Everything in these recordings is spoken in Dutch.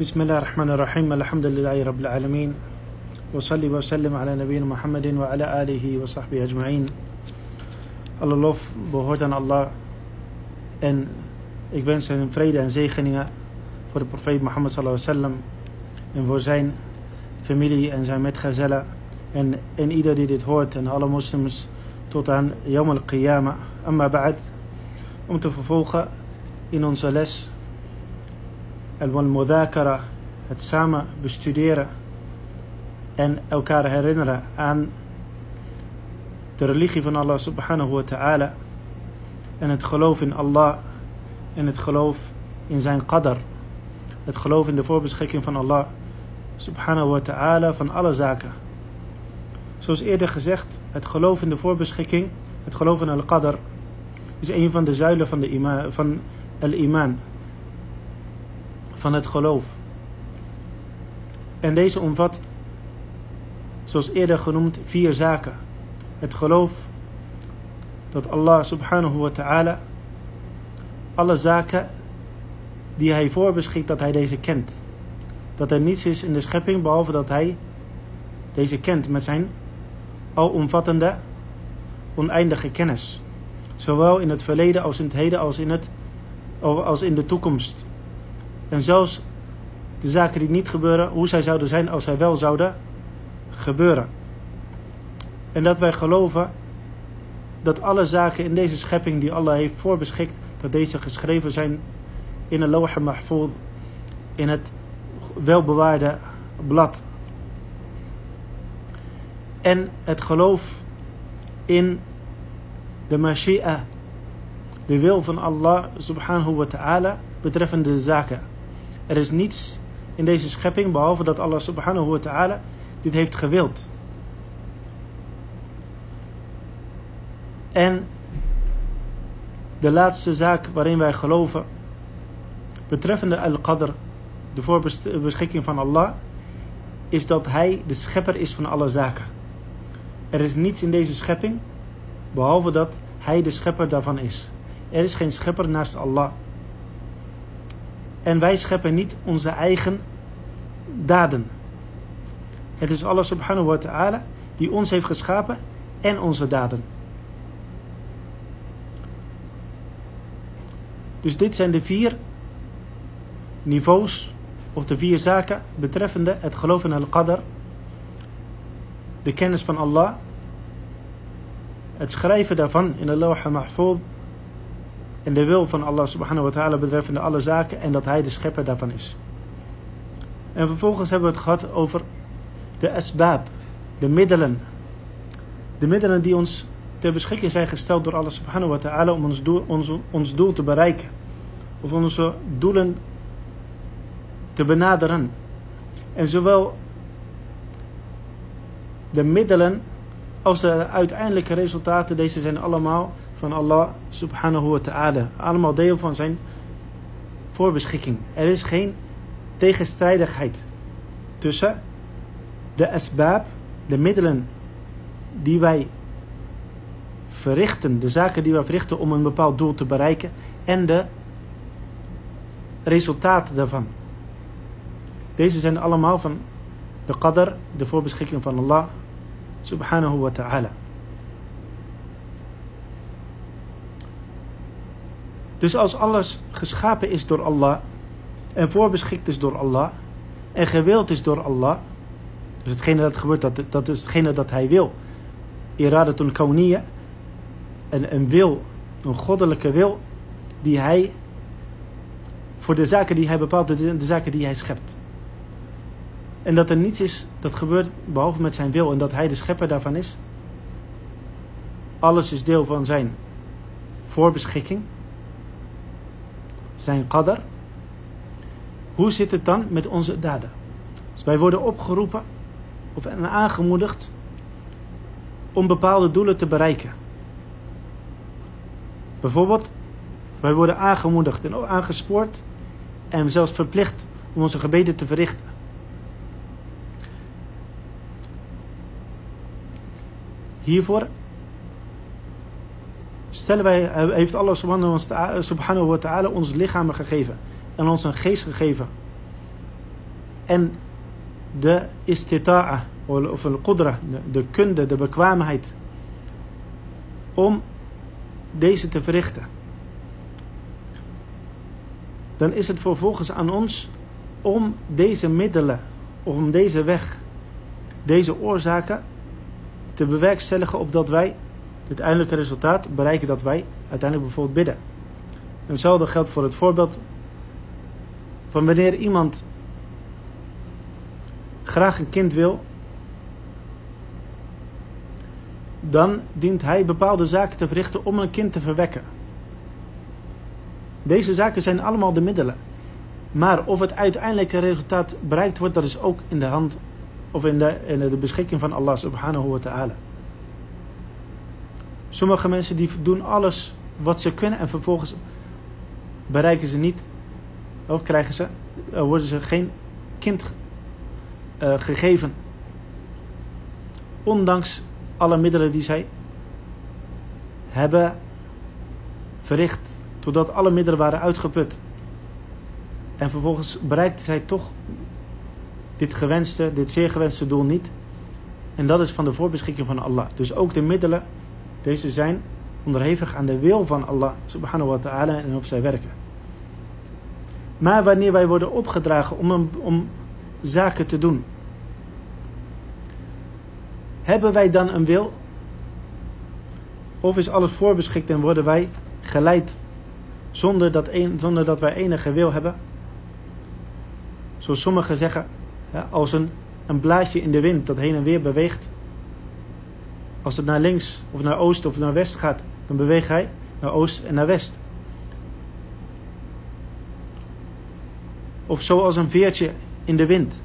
بسم الله الرحمن الرحيم الحمد لله رب العالمين وصلي وسلم على نبينا محمد وعلى آله وصحبه أجمعين Alle lof behoort aan Allah en ik wens hem vrede en zegeningen voor de profeet Mohammed sallallahu alaihi wasallam en voor zijn familie en zijn metgezellen en, en ieder die dit hoort en alle moslims tot aan Yom al-Qiyamah. Amma ba'd, om te vervolgen in onze les al-mudhakara, het samen bestuderen en elkaar herinneren aan de religie van Allah subhanahu wa ta'ala en het geloof in Allah en het geloof in zijn qadar. Het geloof in de voorbeschikking van Allah subhanahu wa ta'ala van alle zaken. Zoals eerder gezegd, het geloof in de voorbeschikking, het geloof in al-qadar, is een van de zuilen van, de ima, van al-iman, van het geloof. En deze omvat, zoals eerder genoemd, vier zaken. Het geloof dat Allah subhanahu wa ta'ala alle zaken die hij voorbeschikt, dat hij deze kent. Dat er niets is in de schepping behalve dat hij deze kent met zijn alomvattende, oneindige kennis. Zowel in het verleden als in het heden als in, het, als in de toekomst. En zelfs de zaken die niet gebeuren, hoe zij zouden zijn als zij wel zouden gebeuren. En dat wij geloven dat alle zaken in deze schepping die Allah heeft voorbeschikt, dat deze geschreven zijn in een lawh mahfuz, in het welbewaarde blad. En het geloof in de mashi'a, de wil van Allah subhanahu wa ta'ala betreffende de zaken. Er is niets in deze schepping behalve dat Allah subhanahu wa ta'ala dit heeft gewild. En de laatste zaak waarin wij geloven, betreffende al-qadr, de voorbeschikking van Allah, is dat Hij de schepper is van alle zaken. Er is niets in deze schepping, behalve dat Hij de schepper daarvan is. Er is geen schepper naast Allah. En wij scheppen niet onze eigen daden. Het is Allah subhanahu wa ta'ala die ons heeft geschapen en onze daden. Dus dit zijn de vier niveaus of de vier zaken betreffende het geloof in al-qadr, de kennis van Allah, het schrijven daarvan in de lawha mahfuz en de wil van Allah subhanahu wa ta'ala betreffende alle zaken en dat hij de schepper daarvan is. En vervolgens hebben we het gehad over de asbab, de middelen. De middelen die ons ter beschikking zijn gesteld door Allah subhanahu wa ta'ala om ons doel, ons, ons doel te bereiken. Of onze doelen te benaderen. En zowel de middelen als de uiteindelijke resultaten, deze zijn allemaal van Allah subhanahu wa ta'ala. Allemaal deel van zijn voorbeschikking. Er is geen tegenstrijdigheid tussen de asbab, de middelen die wij verrichten, de zaken die wij verrichten om een bepaald doel te bereiken en de resultaten daarvan. Deze zijn allemaal van de qadr, de voorbeschikking van Allah subhanahu wa ta'ala. Dus als alles geschapen is door Allah en voorbeschikt is door Allah en gewild is door Allah, dus hetgene dat gebeurt, dat, dat is hetgene dat hij wil. Iradatul kawniyya, een, een wil, een goddelijke wil, die hij voor de zaken die hij bepaalt, de, de zaken die hij schept. En dat er niets is dat gebeurt behalve met zijn wil en dat hij de schepper daarvan is. Alles is deel van zijn voorbeschikking, zijn qadar. Hoe zit het dan met onze daden? Dus wij worden opgeroepen of aangemoedigd om bepaalde doelen te bereiken. Bijvoorbeeld, wij worden aangemoedigd en aangespoord en zelfs verplicht om onze gebeden te verrichten. Hiervoor stellen wij, heeft Allah subhanahu wa ta'ala ons lichamen gegeven en ons een geest gegeven en de istita'a of een qudra, de, de kunde, de bekwaamheid om deze te verrichten. Dan is het vervolgens aan ons om deze middelen, om deze weg, deze oorzaken te bewerkstelligen opdat wij het eindelijke resultaat bereiken dat wij uiteindelijk bijvoorbeeld bidden. Hetzelfde geldt voor het voorbeeld van wanneer iemand graag een kind wil, dan dient hij bepaalde zaken te verrichten om een kind te verwekken. Deze zaken zijn allemaal de middelen. Maar of het uiteindelijke resultaat bereikt wordt, dat is ook in de hand of in de, in de beschikking van Allah subhanahu wa ta'ala. Sommige mensen die doen alles wat ze kunnen en vervolgens bereiken ze niet, of krijgen ze, worden ze geen kind uh, gegeven. Ondanks alle middelen die zij hebben verricht, totdat alle middelen waren uitgeput. En vervolgens bereikte zij toch dit gewenste, dit zeer gewenste doel niet. En dat is van de voorbeschikking van Allah. Dus ook de middelen, deze zijn onderhevig aan de wil van Allah subhanahu wa ta'ala en of zij werken. Maar wanneer wij worden opgedragen om, om zaken te doen, hebben wij dan een wil? Of is alles voorbeschikt en worden wij geleid zonder dat, zonder dat wij enige wil hebben? Zoals sommigen zeggen, als een, een blaadje in de wind dat heen en weer beweegt. Als het naar links of naar oost of naar west gaat, dan beweegt hij naar oost en naar west. Of zoals een veertje in de wind.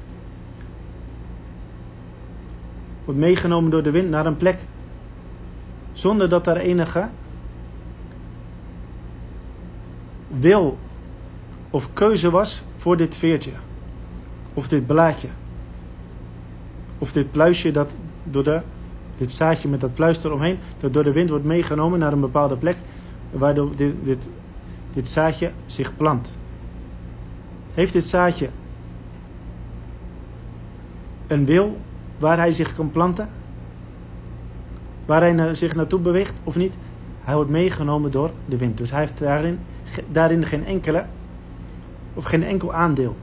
Wordt meegenomen door de wind naar een plek. Zonder dat daar enige wil of keuze was voor dit veertje. Of dit blaadje. Of dit pluisje dat door de, dit zaadje met dat pluis eromheen, dat door de wind wordt meegenomen naar een bepaalde plek, waardoor dit, dit, dit zaadje zich plant. Heeft dit zaadje een wil waar hij zich kan planten? Waar hij zich naartoe beweegt of niet? Hij wordt meegenomen door de wind. Dus hij heeft daarin, daarin geen enkele of geen enkel aandeel.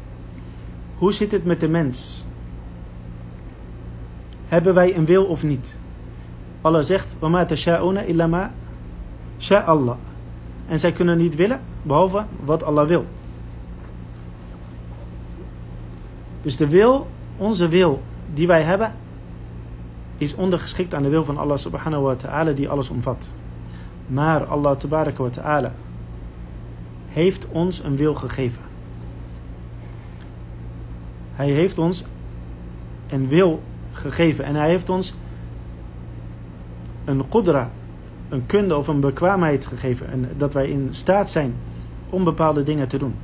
Hoe zit het met de mens? Hebben wij een wil of niet? Allah zegt: "Wama tasha'una illa ma Allah." En zij kunnen niet willen behalve wat Allah wil. Dus de wil, onze wil die wij hebben, is ondergeschikt aan de wil van Allah subhanahu wa ta'ala die alles omvat. Maar Allah tabaraka wa ta'ala heeft ons een wil gegeven. Hij heeft ons een wil gegeven en hij heeft ons een qudra, een kunde of een bekwaamheid gegeven. En dat wij in staat zijn om bepaalde dingen te doen.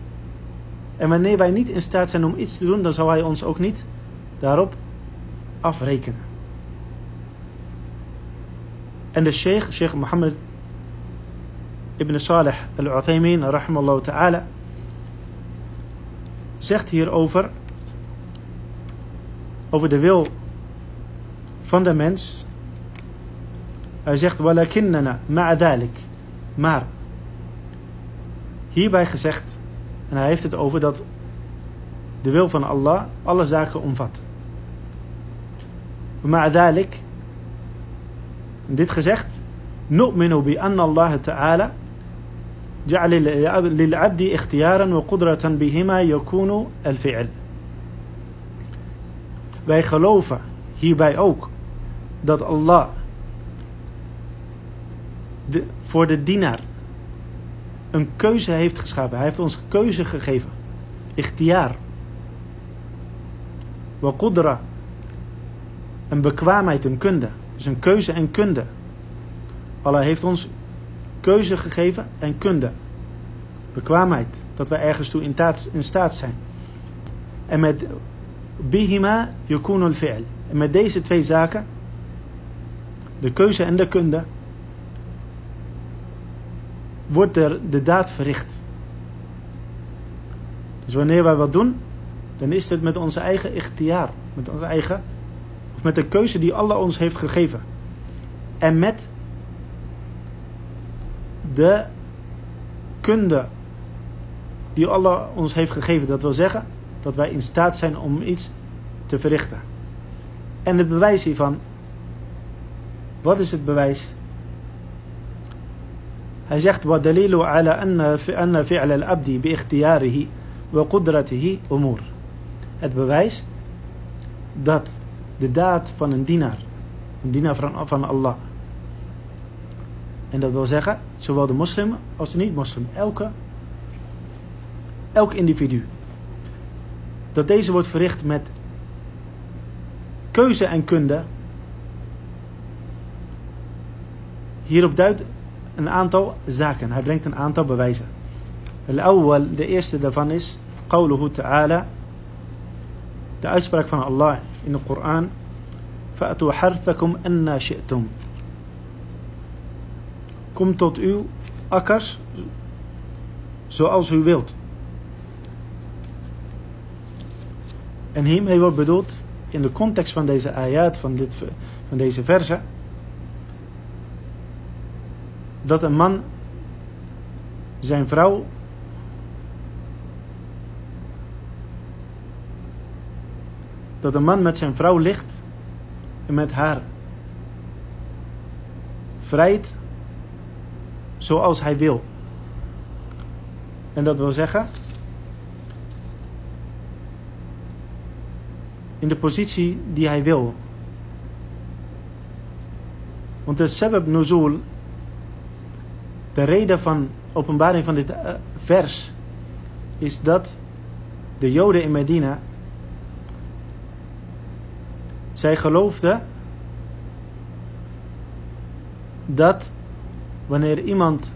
En wanneer wij niet in staat zijn om iets te doen, dan zal hij ons ook niet daarop afrekenen. En de sheikh, sheikh Mohammed ibn Salih al-Uthaymin, rahimallahu ta'ala, zegt hierover, over de wil van de mens. Hij zegt, walakinnana ma'adalik. Maar, hierbij gezegd, en hij heeft het over dat de wil van Allah alle zaken omvat. Maar ذلك dit gezegd نؤمن بأن الله تعالى جعل للعبد اختيارا وقدرة بهما يكون الفعل Wij geloven hierbij ook dat Allah voor de dienaar een keuze heeft geschapen. Hij heeft ons keuze gegeven. Ikhtiar. Wa. Een bekwaamheid, een kunde. Dus een keuze en kunde. Allah heeft ons keuze gegeven en kunde. Bekwaamheid. Dat wij ergens toe in, in staat zijn. En met bihima yakunu al-fi'l. En met deze twee zaken, de keuze en de kunde, wordt er de daad verricht. Dus wanneer wij wat doen, dan is het met onze eigen ikhtiar, met onze eigen, of met de keuze die Allah ons heeft gegeven. En met de kunde die Allah ons heeft gegeven. Dat wil zeggen dat wij in staat zijn om iets te verrichten. En het bewijs hiervan, wat is het bewijs? Hij zegt, wat ala. Het bewijs dat de daad van een dienaar, een dienaar van, van Allah, en dat wil zeggen, zowel de moslim als de niet-moslim, elke, elk individu, dat deze wordt verricht met keuze en kunde. Hierop duidt een aantal zaken. Hij brengt een aantal bewijzen. De eerste daarvan is qawluhu ta'ala. De uitspraak van Allah in de Koran. Fa'atu harthakum anna shi'tum. Kom tot uw akkers zoals u wilt. En hiermee wordt bedoeld in de context van deze ayat, van, dit, van deze verse dat een man zijn vrouw dat een man met zijn vrouw ligt en met haar vrijt zoals hij wil. En dat wil zeggen in de positie die hij wil. Want de sebab nuzul, de reden van openbaring van dit eh, vers, is dat de Joden in Medina, zij geloofden dat wanneer iemand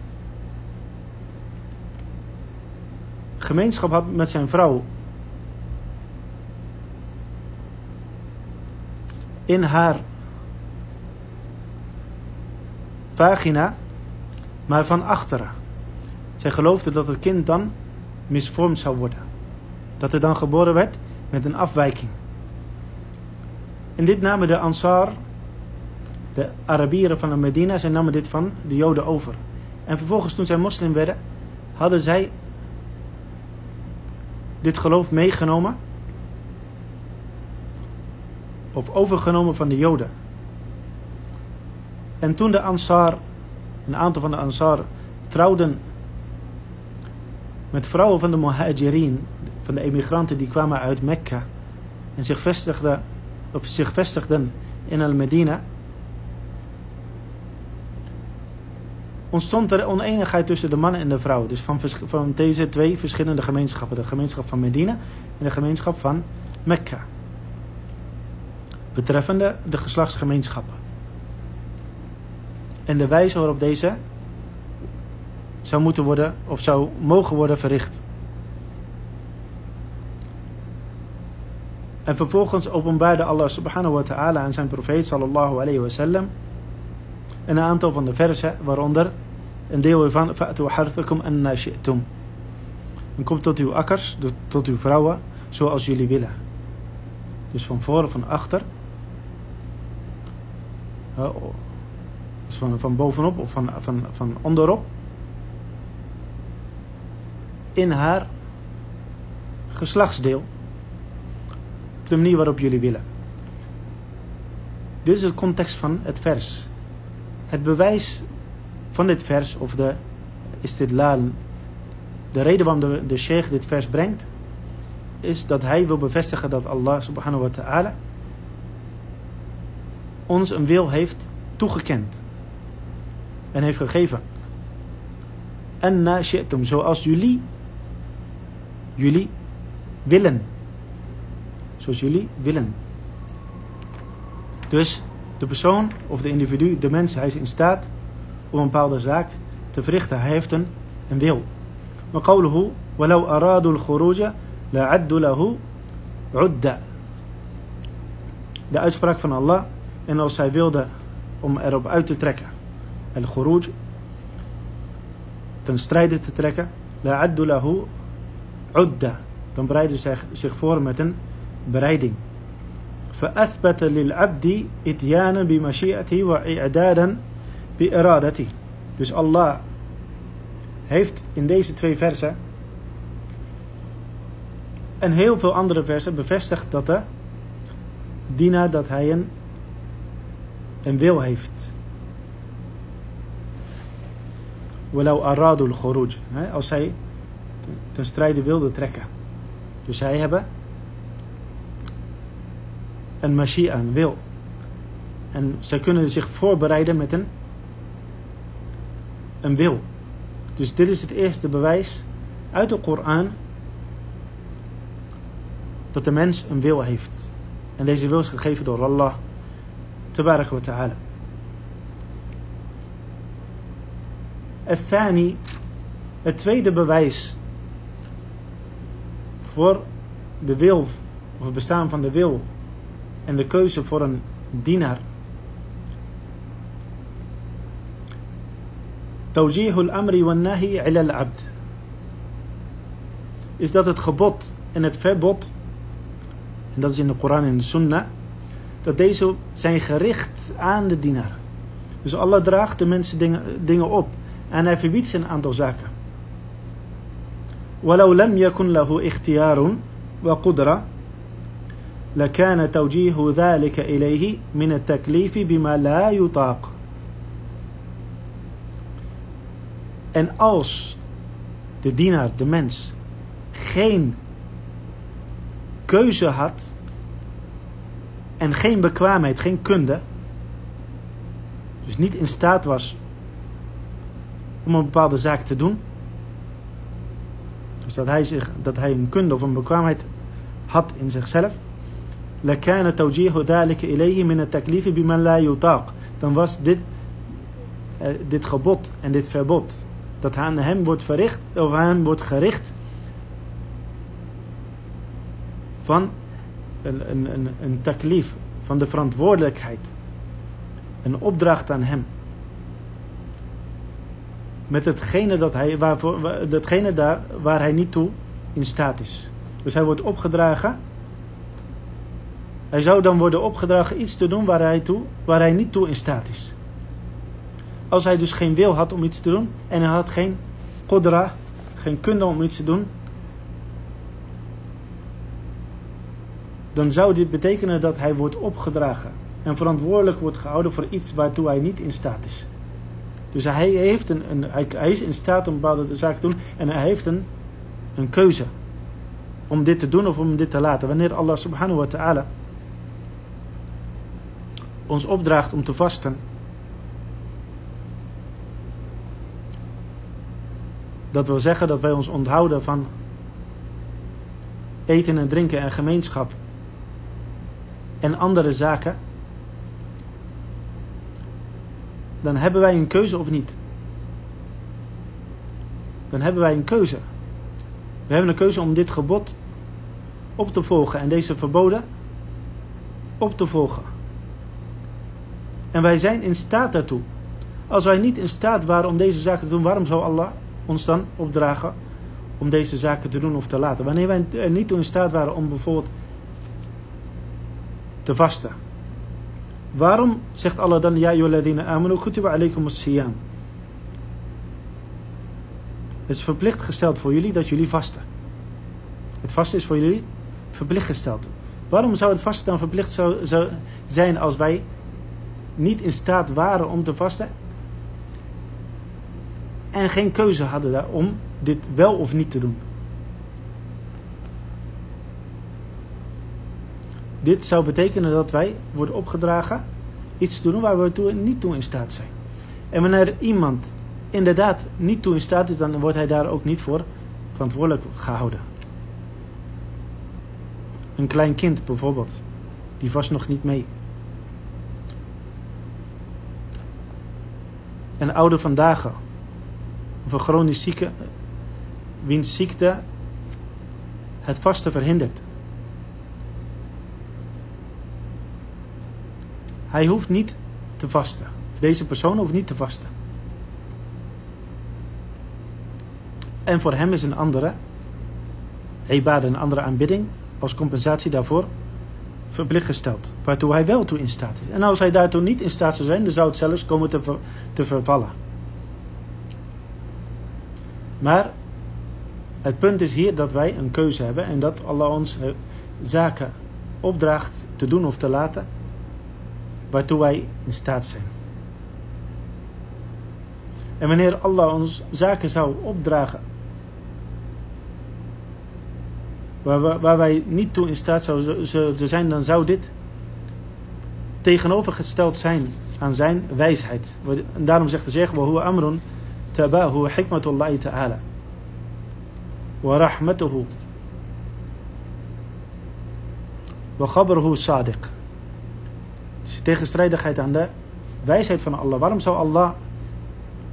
gemeenschap had met zijn vrouw in haar vagina, maar van achteren. Zij geloofde dat het kind dan misvormd zou worden. Dat het dan geboren werd met een afwijking. En dit namen de Ansar, de Arabieren van de Medina, zij namen dit van de Joden over. En vervolgens toen zij moslim werden, hadden zij dit geloof meegenomen of overgenomen van de Joden. En toen de Ansar, een aantal van de Ansar, trouwden met vrouwen van de Muhajirin, van de emigranten die kwamen uit Mekka en zich vestigden, of zich vestigden in Al-Medina, ontstond er oneenigheid tussen de mannen en de vrouwen. Dus van, van deze twee verschillende gemeenschappen. De gemeenschap van Medina en de gemeenschap van Mekka betreffende de geslachtsgemeenschappen. En de wijze waarop deze zou moeten worden of zou mogen worden verricht. En vervolgens openbaarde Allah subhanahu wa ta'ala aan zijn profeet sallallahu alayhi wa sallam een aantal van de versen, waaronder een deel ervan fa'tu harthakum anna shi'tum. En kom tot uw akkers, tot uw vrouwen, zoals jullie willen. Dus van voor van achter dus van, van bovenop of van, van, van onderop. In haar geslachtsdeel. Op de manier waarop jullie willen. Dit is het context van het vers. Het bewijs van dit vers, of de istidlal, de reden waarom de, de sheikh dit vers brengt, is dat hij wil bevestigen dat Allah subhanahu wa ta'ala ons een wil heeft toegekend En heeft gegeven. En na shi'tum, zoals jullie, jullie willen. Zoals jullie willen. Dus de persoon of de individu, de mens, hij is in staat om een bepaalde zaak te verrichten. Hij heeft een, een wil. وقوله ولو أرادوا الخروج لعدوا له عدة De uitspraak van Allah en als zij wilde om erop uit te trekken, al-khuruj, ten strijde te trekken, la'addu lahu udda. dan bereiden zij zich voor met een bereiding. فأثبت للعبد إتيانا بمشيئته وإعدادا بإرادته. Dus Allah heeft in deze twee versen en heel veel andere versen bevestigd dat de dienaar dat hij een, een wil heeft. Walau aradul khuruj. Als zij ten strijde wilde trekken. Dus zij hebben een machia, een wil. En zij kunnen zich voorbereiden met een, een wil. Dus dit is het eerste bewijs uit de Koran dat de mens een wil heeft. En deze wil is gegeven door Allah. Tabarak wa ta'ala. Het thani, het tweede bewijs voor de wil, of het bestaan van de wil en de keuze voor een dienaar. توجيه الأمر والنهي على العبد is dat het gebod en het verbod en dat is in de Koran en de Sunnah dat deze zijn gericht aan de dienaar dus Allah draagt de mensen dingen, dingen op en hij verbiedt ze een aantal zaken ولو لم يكن له اختيار وقدرة لكان توجيه ذلك إليه من التكليف بما لا يطاق En als de dienaar, de mens, geen keuze had en geen bekwaamheid, geen kunde, dus niet in staat was om een bepaalde zaak te doen, dus dat hij, zich, dat hij een kunde of een bekwaamheid had in zichzelf, لكان توجيه ذلك إليه من التكليف بمن لا يطاق dan was dit, uh, dit gebod en dit verbod dat aan hem wordt verricht of aan hem wordt gericht van een, een, een, een taklif, van de verantwoordelijkheid. Een opdracht aan hem. Met hetgene, dat hij, waarvoor, datgene daar waar hij niet toe in staat is. Dus hij wordt opgedragen. Hij zou dan worden opgedragen iets te doen waar hij, toe, waar hij niet toe in staat is. Als hij dus geen wil had om iets te doen en hij had geen qudra, geen kunde om iets te doen, dan zou dit betekenen dat hij wordt opgedragen en verantwoordelijk wordt gehouden voor iets waartoe hij niet in staat is. Dus hij, heeft een, een hij, is in staat om bepaalde zaken te doen en hij heeft een, een keuze om dit te doen of om dit te laten. Wanneer Allah subhanahu wa ta'ala ons opdraagt om te vasten, dat wil zeggen dat wij ons onthouden van eten en drinken en gemeenschap en andere zaken, dan hebben wij een keuze of niet. Dan hebben wij een keuze. We hebben een keuze om dit gebod op te volgen en deze verboden op te volgen. En wij zijn in staat daartoe. Als wij niet in staat waren om deze zaken te doen, waarom zou Allah ons dan opdragen om deze zaken te doen of te laten? Wanneer wij er niet toe in staat waren om bijvoorbeeld te vasten. Waarom zegt Allah dan, ja ayyuhalladhina amanu kutiba alaykum as-siyam? Het is verplicht gesteld voor jullie dat jullie vasten. Het vasten is voor jullie verplicht gesteld. Waarom zou het vasten dan verplicht zou, zou zijn als wij niet in staat waren om te vasten en geen keuze hadden om dit wel of niet te doen? Dit zou betekenen dat wij worden opgedragen iets te doen waar we toe, niet toe in staat zijn. En wanneer iemand inderdaad niet toe in staat is, dan wordt hij daar ook niet voor verantwoordelijk gehouden. Een klein kind bijvoorbeeld, die vast nog niet mee. Een oude vandaag, of een chronisch zieke, wiens ziekte het vaste verhindert. Hij hoeft niet te vasten. Deze persoon hoeft niet te vasten. En voor hem is een andere ibadah en andere aanbidding als compensatie daarvoor verplicht gesteld. Waartoe hij wel toe in staat is. En als hij daartoe niet in staat zou zijn, dan zou het zelfs komen te, te vervallen. Maar het punt is hier dat wij een keuze hebben en dat Allah ons eh, zaken opdraagt te doen of te laten waartoe wij in staat zijn. En wanneer Allah ons zaken zou opdragen waar, waar wij niet toe in staat zouden zijn, dan zou dit tegenovergesteld zijn aan zijn wijsheid. En daarom zegt de sheikh, وهو أمر تباه حكمة الله تعالى ورحمته وخبره صادق. Tegenstrijdigheid aan de wijsheid van Allah. Waarom zou Allah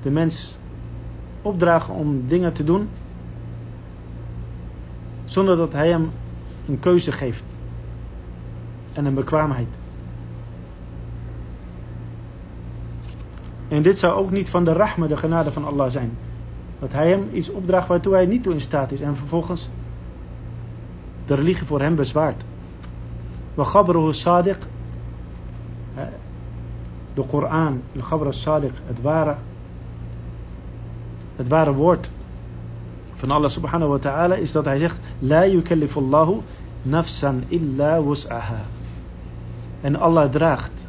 de mens opdragen om dingen te doen zonder dat hij hem een keuze geeft en een bekwaamheid? En dit zou ook niet van de rahma, de genade van Allah zijn. Dat hij hem iets opdraagt waartoe hij niet toe in staat is. En vervolgens de religie voor hem bezwaart. Wa ghabruhu sadiq. De Koran, de ghabr sadiq, het ware, het ware woord van Allah subhanahu wa ta'ala is dat hij zegt La yukallifullahu nafsan illa wus'aha. En Allah draagt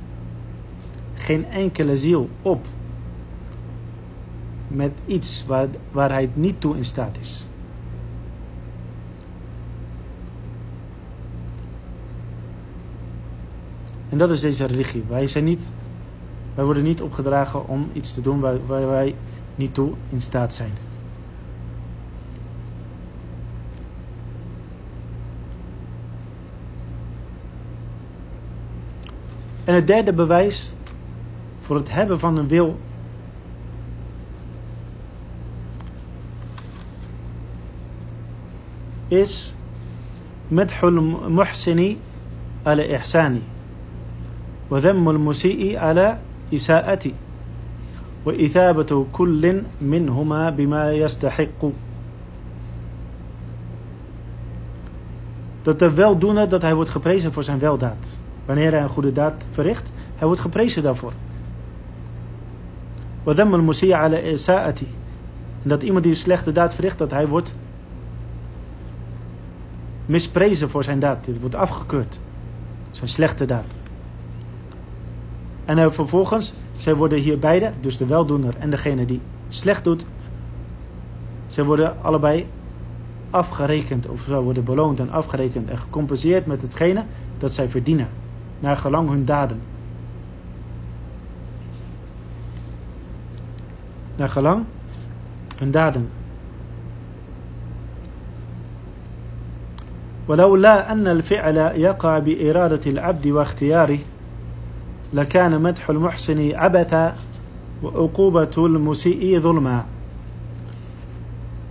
geen enkele ziel op met iets waar, waar hij niet toe in staat is. En dat is deze religie. Wij, zijn niet, wij worden niet opgedragen om iets te doen waar, waar wij niet toe in staat zijn. En het derde bewijs voor het hebben van een wil is مدح المحسن على إحساني وذم المسيء على إساءتي وإثابة كل منهما بما يستحق Dat de weldoener, dat hij wordt geprezen voor zijn weldaad. Wanneer hij een goede daad verricht, hij wordt geprezen daarvoor. وذم المسيء على إساءتي. En dat iemand die een slechte daad verricht, dat hij wordt misprezen voor zijn daad. Dit wordt afgekeurd. Zijn slechte daad. En uh, vervolgens, zij worden hier beide, dus de weldoener en degene die slecht doet, zij worden allebei afgerekend, of zij worden beloond en afgerekend en gecompenseerd met hetgene dat zij verdienen, naar gelang hun daden. Naar gelang hun daden. ولولا أن الفعل يقع بإرادة العبد واختياره لكان مدح المحسن عبثا وعقوبة المسيء ظلما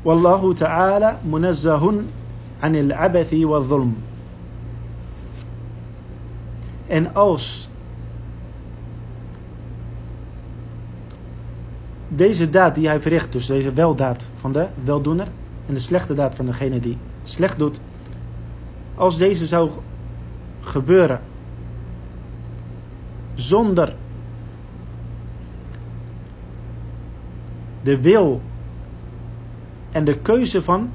والله تعالى منزه عن العبث والظلم En als deze daad die hij verricht, dus deze weldaad van de weldoener en de slechte daad van degene die slecht doet, als deze zou gebeuren zonder de wil en de keuze van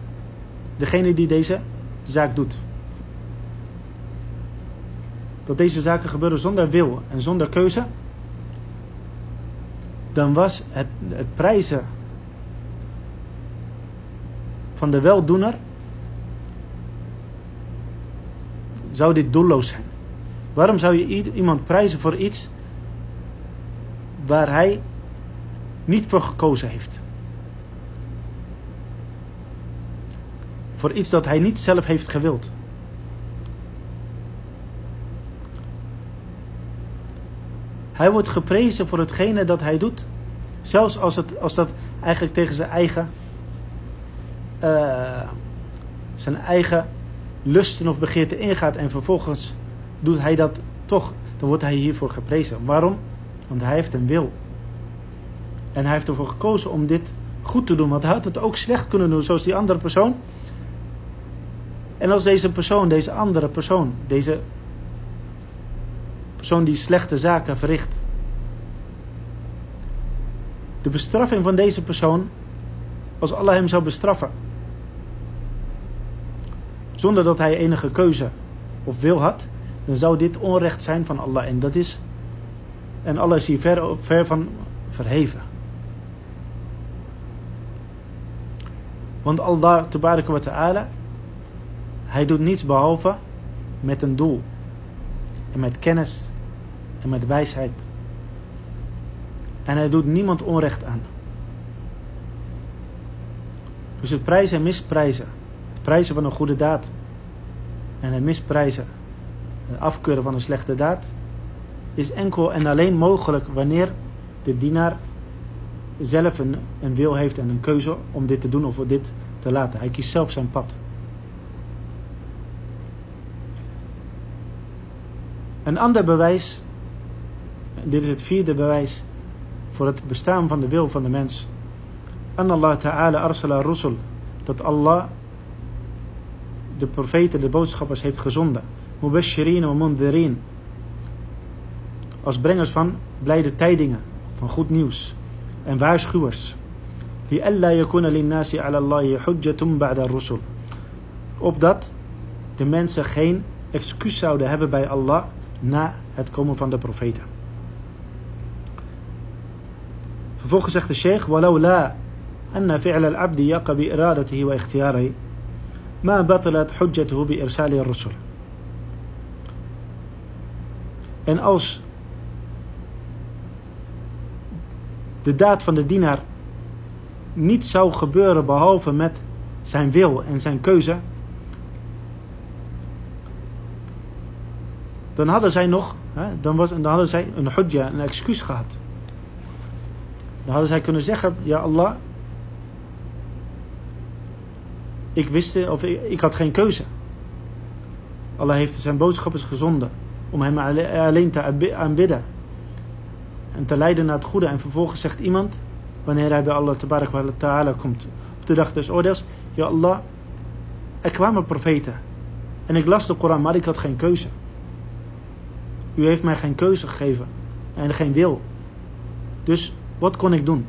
degene die deze zaak doet. Dat deze zaken gebeuren zonder wil en zonder keuze, dan was het, het prijzen van de weldoener zou dit doelloos zijn. Waarom zou je iemand prijzen voor iets waar hij niet voor gekozen heeft? Voor iets dat hij niet zelf heeft gewild. Hij wordt geprezen voor hetgene dat hij doet. Zelfs als, het, als dat eigenlijk tegen zijn eigen, uh, zijn eigen lusten of begeerten ingaat en vervolgens doet hij dat toch, dan wordt hij hiervoor geprezen. Waarom? Want hij heeft een wil. En hij heeft ervoor gekozen om dit goed te doen. Want hij had het ook slecht kunnen doen, zoals die andere persoon. En als deze persoon, deze andere persoon, deze persoon die slechte zaken verricht, de bestraffing van deze persoon, als Allah hem zou bestraffen, zonder dat hij enige keuze of wil had, dan zou dit onrecht zijn van Allah. En dat is, en Allah is hier ver, ver van verheven. Want Allah tabaraka wa ta'ala, hij doet niets behalve met een doel. En met kennis en met wijsheid. En hij doet niemand onrecht aan. Dus het prijzen en misprijzen. Het prijzen van een goede daad. En het misprijzen. Het afkeuren van een slechte daad. Is enkel en alleen mogelijk wanneer de dienaar zelf een, een wil heeft en een keuze om dit te doen of dit te laten. Hij kiest zelf zijn pad. Een ander bewijs, dit is het vierde bewijs voor het bestaan van de wil van de mens. Allah Ta'ala arsala rusul. Dat Allah de profeten, de boodschappers heeft gezonden Mubashirin wa mundhirin. Als brengers van blijde tijdingen, van goed nieuws. En waarschuwers. لئلا يكون للناس على الله حجة بعد الرسل. Opdat de mensen geen excuus zouden hebben bij Allah na het komen van de profeten. Vervolgens zegt de sheikh, ولو لا أن فعل العبد يقع بإرادته واختياره ما بطلت حجته بإرسال الرسل. En als de daad van de dienaar niet zou gebeuren behalve met zijn wil en zijn keuze, dan hadden zij nog, hè, dan, was, dan hadden zij een hujja, een excuus gehad. Dan hadden zij kunnen zeggen, ja Allah, ik wist, of ik, ik had geen keuze. Allah heeft zijn boodschappers gezonden om hem alleen te aanbidden en te leiden naar het goede. En vervolgens zegt iemand, wanneer hij bij Allah ta'ala komt, op de dag des oordeels, ja Allah, er kwamen profeten en ik las de Koran, maar ik had geen keuze. U heeft mij geen keuze gegeven en geen wil. Dus wat kon ik doen?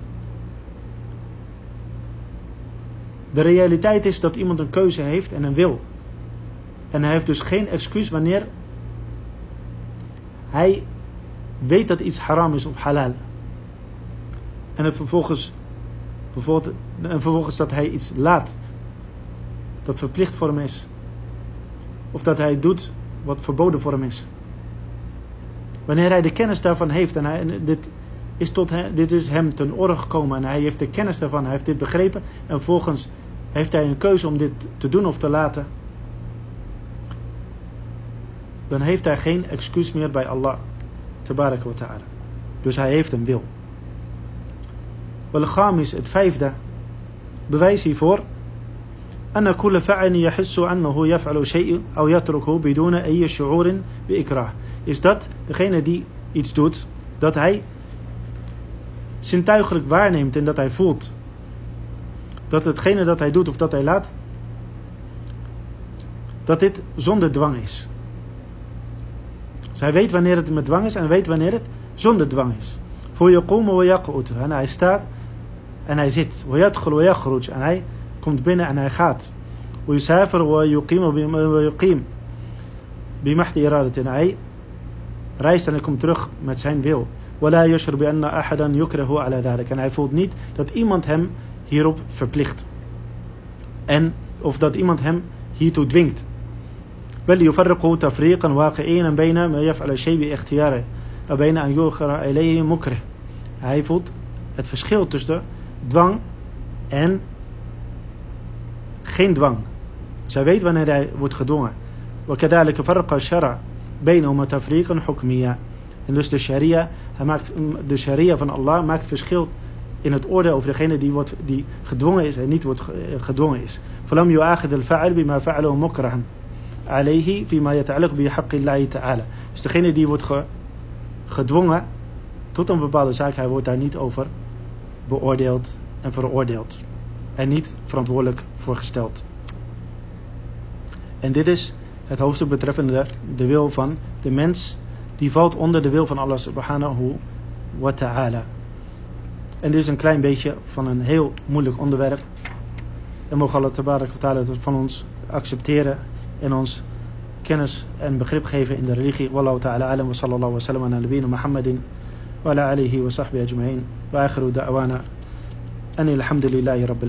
De realiteit is dat iemand een keuze heeft en een wil. En hij heeft dus geen excuus wanneer hij weet dat iets haram is of halal. En het vervolgens, en vervolgens dat hij iets laat dat verplicht voor hem is. Of dat hij doet wat verboden voor hem is. Wanneer hij de kennis daarvan heeft en, hij, dit, is tot hem, dit is hem ten oren gekomen en hij heeft de kennis daarvan, hij heeft dit begrepen en vervolgens heeft hij een keuze om dit te doen of te laten, dan heeft hij geen excuus meer bij Allah. Tabarak wa ta'ala. Dus hij heeft een wil. is het vijfde bewijs hiervoor أن كل فعل يحس أنه يفعل شيء أو يتركه بدون أي شعور بإكراه is dat degene die iets doet dat hij zintuigelijk waarneemt en dat hij voelt dat hetgene dat hij doet of dat hij laat dat dit zonder dwang is Zij weet wanneer het met dwang is en weet wanneer het zonder dwang is. Voor je komen we. En hij staat en hij zit. En hij komt binnen en hij gaat. En hij reist en hij komt terug met zijn wil. En hij voelt niet dat iemand hem hierop verplicht. En of dat iemand hem hiertoe dwingt. بل يفرق تفريقا واقعيا بين ما يفعل الشيء باختياره وبين أن يؤخر إليه مكره. Hij voelt het verschil tussen dwang en geen dwang. Zij weet wanneer hij wordt gedwongen. وكذلك فرق الشرع بينهما تفريقا حكميا. En dus de sharia, hij maakt, de sharia van Allah maakt verschil in het oordeel over degene die, wordt, die gedwongen is en niet wordt gedwongen is. فلم يؤاخذ الفاعل بما فعله مكرها alayhi fima bi ta'ala. Dus degene die wordt gedwongen tot een bepaalde zaak, hij wordt daar niet over beoordeeld en veroordeeld. En niet verantwoordelijk voor gesteld. En dit is het hoofdstuk betreffende de wil van de mens. Die valt onder de wil van Allah subhanahu wa ta'ala. En dit is een klein beetje van een heel moeilijk onderwerp. En mogen Allah tabarak wa ta'ala van ons accepteren en ons kennis en begrip geven in de religie. Wallahu ta'ala alam wa sallallahu wa sallam ala nabiyina Muhammadin wa ala alihi wa sahbihi ajma'in. Wa akhiru da'wana. أن الحمد لله رب